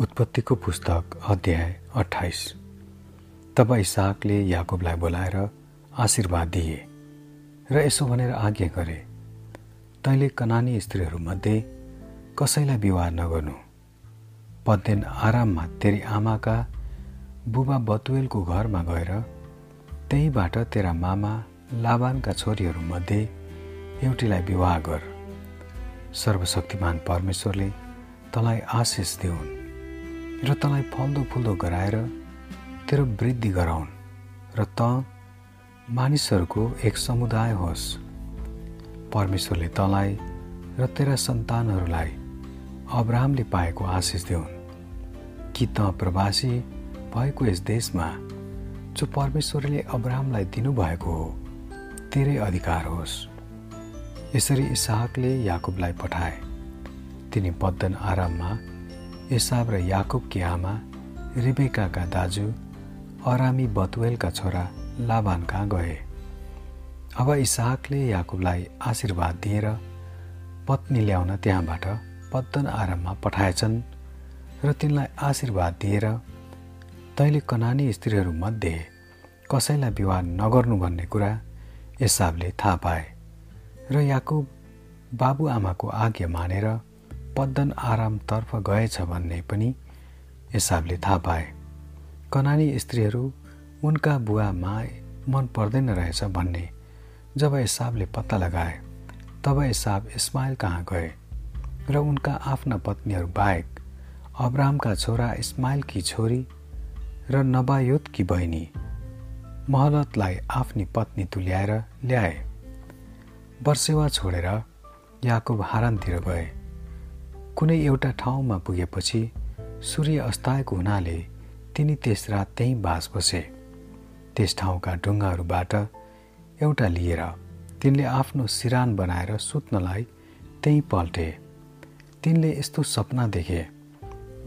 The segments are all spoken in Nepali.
उत्पत्तिको पुस्तक अध्याय अठाइस तब इसाकले याकुबलाई बोलाएर आशीर्वाद दिए र यसो भनेर आज्ञा गरे तैँले कनानी स्त्रीहरूमध्ये कसैलाई विवाह नगर्नु। पद्देन आराममा तेरी आमाका बुबा बतुवेलको घरमा गएर त्यहीबाट तेरा मामा लाबानका छोरीहरूमध्ये एउटीलाई विवाह गर। सर्वशक्तिमान परमेश्वरले तँलाई आशिष दिउन्। र तँलाई फल्दो फुल्दो गराएर तेरो वृद्धि गराउन् र त मानिसहरूको एक समुदाय होस्। परमेश्वरले तँलाई र तेरा सन्तानहरूलाई अब्राहमले पाएको आशिष दिउन् कि त प्रवासी भएको यस देशमा जो परमेश्वरले अब्राहमलाई दिनुभएको हो तेरै अधिकार होस्। यसरी इसाहकले याकुबलाई पठाए। तिनी बद्दन आराममा एसाब र याकुबकी आमा रिबेकाका दाजु अरामी बतुवेलका छोरा लाभान कहाँ गए। अब इसाहकले याकुबलाई आशीर्वाद दिएर पत्नी ल्याउन त्यहाँबाट पत्तन आराममा पठाएछन् र तिनलाई आशीर्वाद दिएर तैँले कनानी स्त्रीहरूमध्ये कसैलाई विवाह नगर्नु भन्ने कुरा एसाबले थाहा पाए र याकुब बाबुआमाको आज्ञा मानेर पद्दन आरामतर्फ गएछ भन्ने पनि हिसाबले थाहा पाए। कनानी स्त्रीहरू उनका बुवामा मन पर्दैन रहेछ भन्ने जब हिसाबले पत्ता लगाए तब हिसाब इस्माइल कहाँ गए र उनका आफ्ना पत्नीहरू बाहेक अब्राहमका छोरा इस्माइलकी छोरी र नबायोतकी बहिनी महलतलाई आफ्नी पत्नी तुल्याएर ल्याए। वर्सेवा छोडेर याकुब हारानतिर गए। कुनै एउटा ठाउँमा पुगेपछि सूर्य अस्ताएको हुनाले तिनी त्यस रात त्यहीँ बास बसे। त्यस ठाउँका ढुङ्गाहरूबाट एउटा लिएर तिनले आफ्नो सिरान बनाएर सुत्नलाई त्यहीँ पल्टे। तिनले यस्तो सपना देखे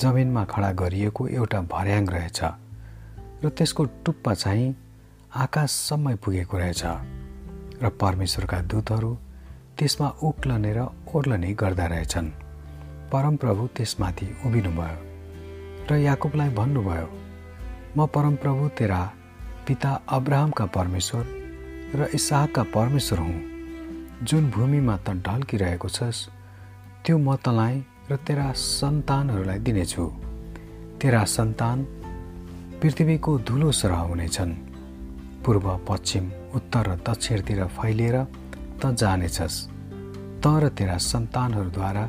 जमिनमा खडा गरिएको एउटा भर्याङ रहेछ र त्यसको टुप्पा चाहिँ आकाशसम्म पुगेको रहेछ र परमेश्वरका दूतहरू त्यसमा उक्लने र ओर्लने गर्दा रहेछन्। परमप्रभु त्यसमाथि उभिनुभयो र याकुबलाई भन्नुभयो म परमप्रभु तेरा पिता अब्राहमका परमेश्वर र इसाहका परमेश्वर हुँ। जुन भूमिमा त ढल्किरहेको छस् त्यो म तँलाई र तेरा सन्तानहरूलाई दिनेछु। तेरा सन्तान पृथ्वीको धुलो सरह हुनेछन्। पूर्व पश्चिम उत्तर र दक्षिणतिर फैलिएर त जानेछस्। त र तेरा सन्तानहरूद्वारा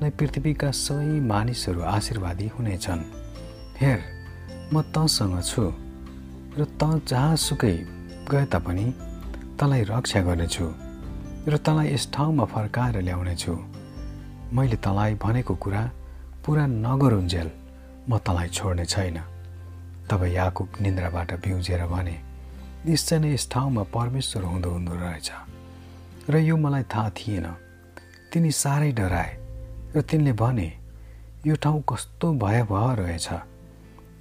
नै पृथ्वीका सबै मानिसहरू आशीर्वादी हुनेछन्। हेर म तँसँग छु र त जहाँसुकै गए तापनि तँलाई रक्षा गर्नेछु र तँलाई यस ठाउँमा फर्काएर ल्याउनेछु। मैले तँलाई भनेको कुरा पुरा नगरुन्जेल म तँलाई छोड्ने छैन। तब याकुब निन्द्राबाट बिउजेर भने निश्चय नै यस ठाउँमा परमेश्वर हुँदो हुँदो रहेछ। र यो मलाई थाहा थिएन। तिनी साह्रै डराए। र तिनले भने यो ठाउँ कस्तो भयावह रहेछ।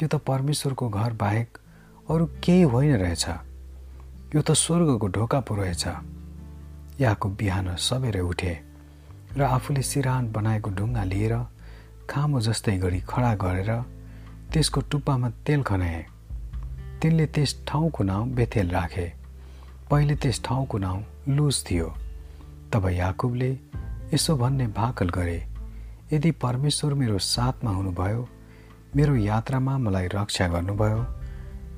यो त परमेश्वरको घर बाहेक अरू केही होइन रहेछ। यो त स्वर्गको ढोका पो रहेछ। यहाँको बिहान सबेरै उठे र आफूले सिरान बनाएको ढुङ्गा लिएर खामो जस्तै गरी खडा गरेर त्यसको टुप्पामा तेल खनाए। तिनले त्यस ठाउँको नाउँ बेथेल राखे। पहिले त्यस ठाउँको नाउँ लुज थियो। तब याकुबले यसो भन्ने भाकल गरे। यदि परमेश्वर मेरो साथमा हुनुभयो मेरो यात्रामा मलाई रक्षा गर्नुभयो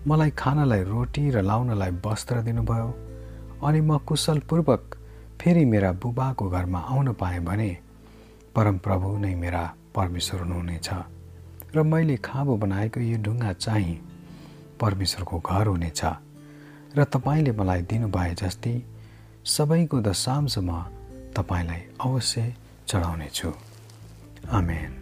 मलाई खानलाई रोटी र लाउनलाई वस्त्र दिनुभयो अनि म कुशलपूर्वक फेरि मेरा बुबाको घरमा आउन पाएँ भने परमप्रभु नै मेरा परमेश्वर हुनुहुनेछ र मैले खाबो बनाएको यो ढुङ्गा चाहिँ परमेश्वरको घर हुनेछ र तपाईँले मलाई दिनुभए जस्तै सबैको दशांश म तपाईँलाई अवश्य चढाउनेछु। Amen.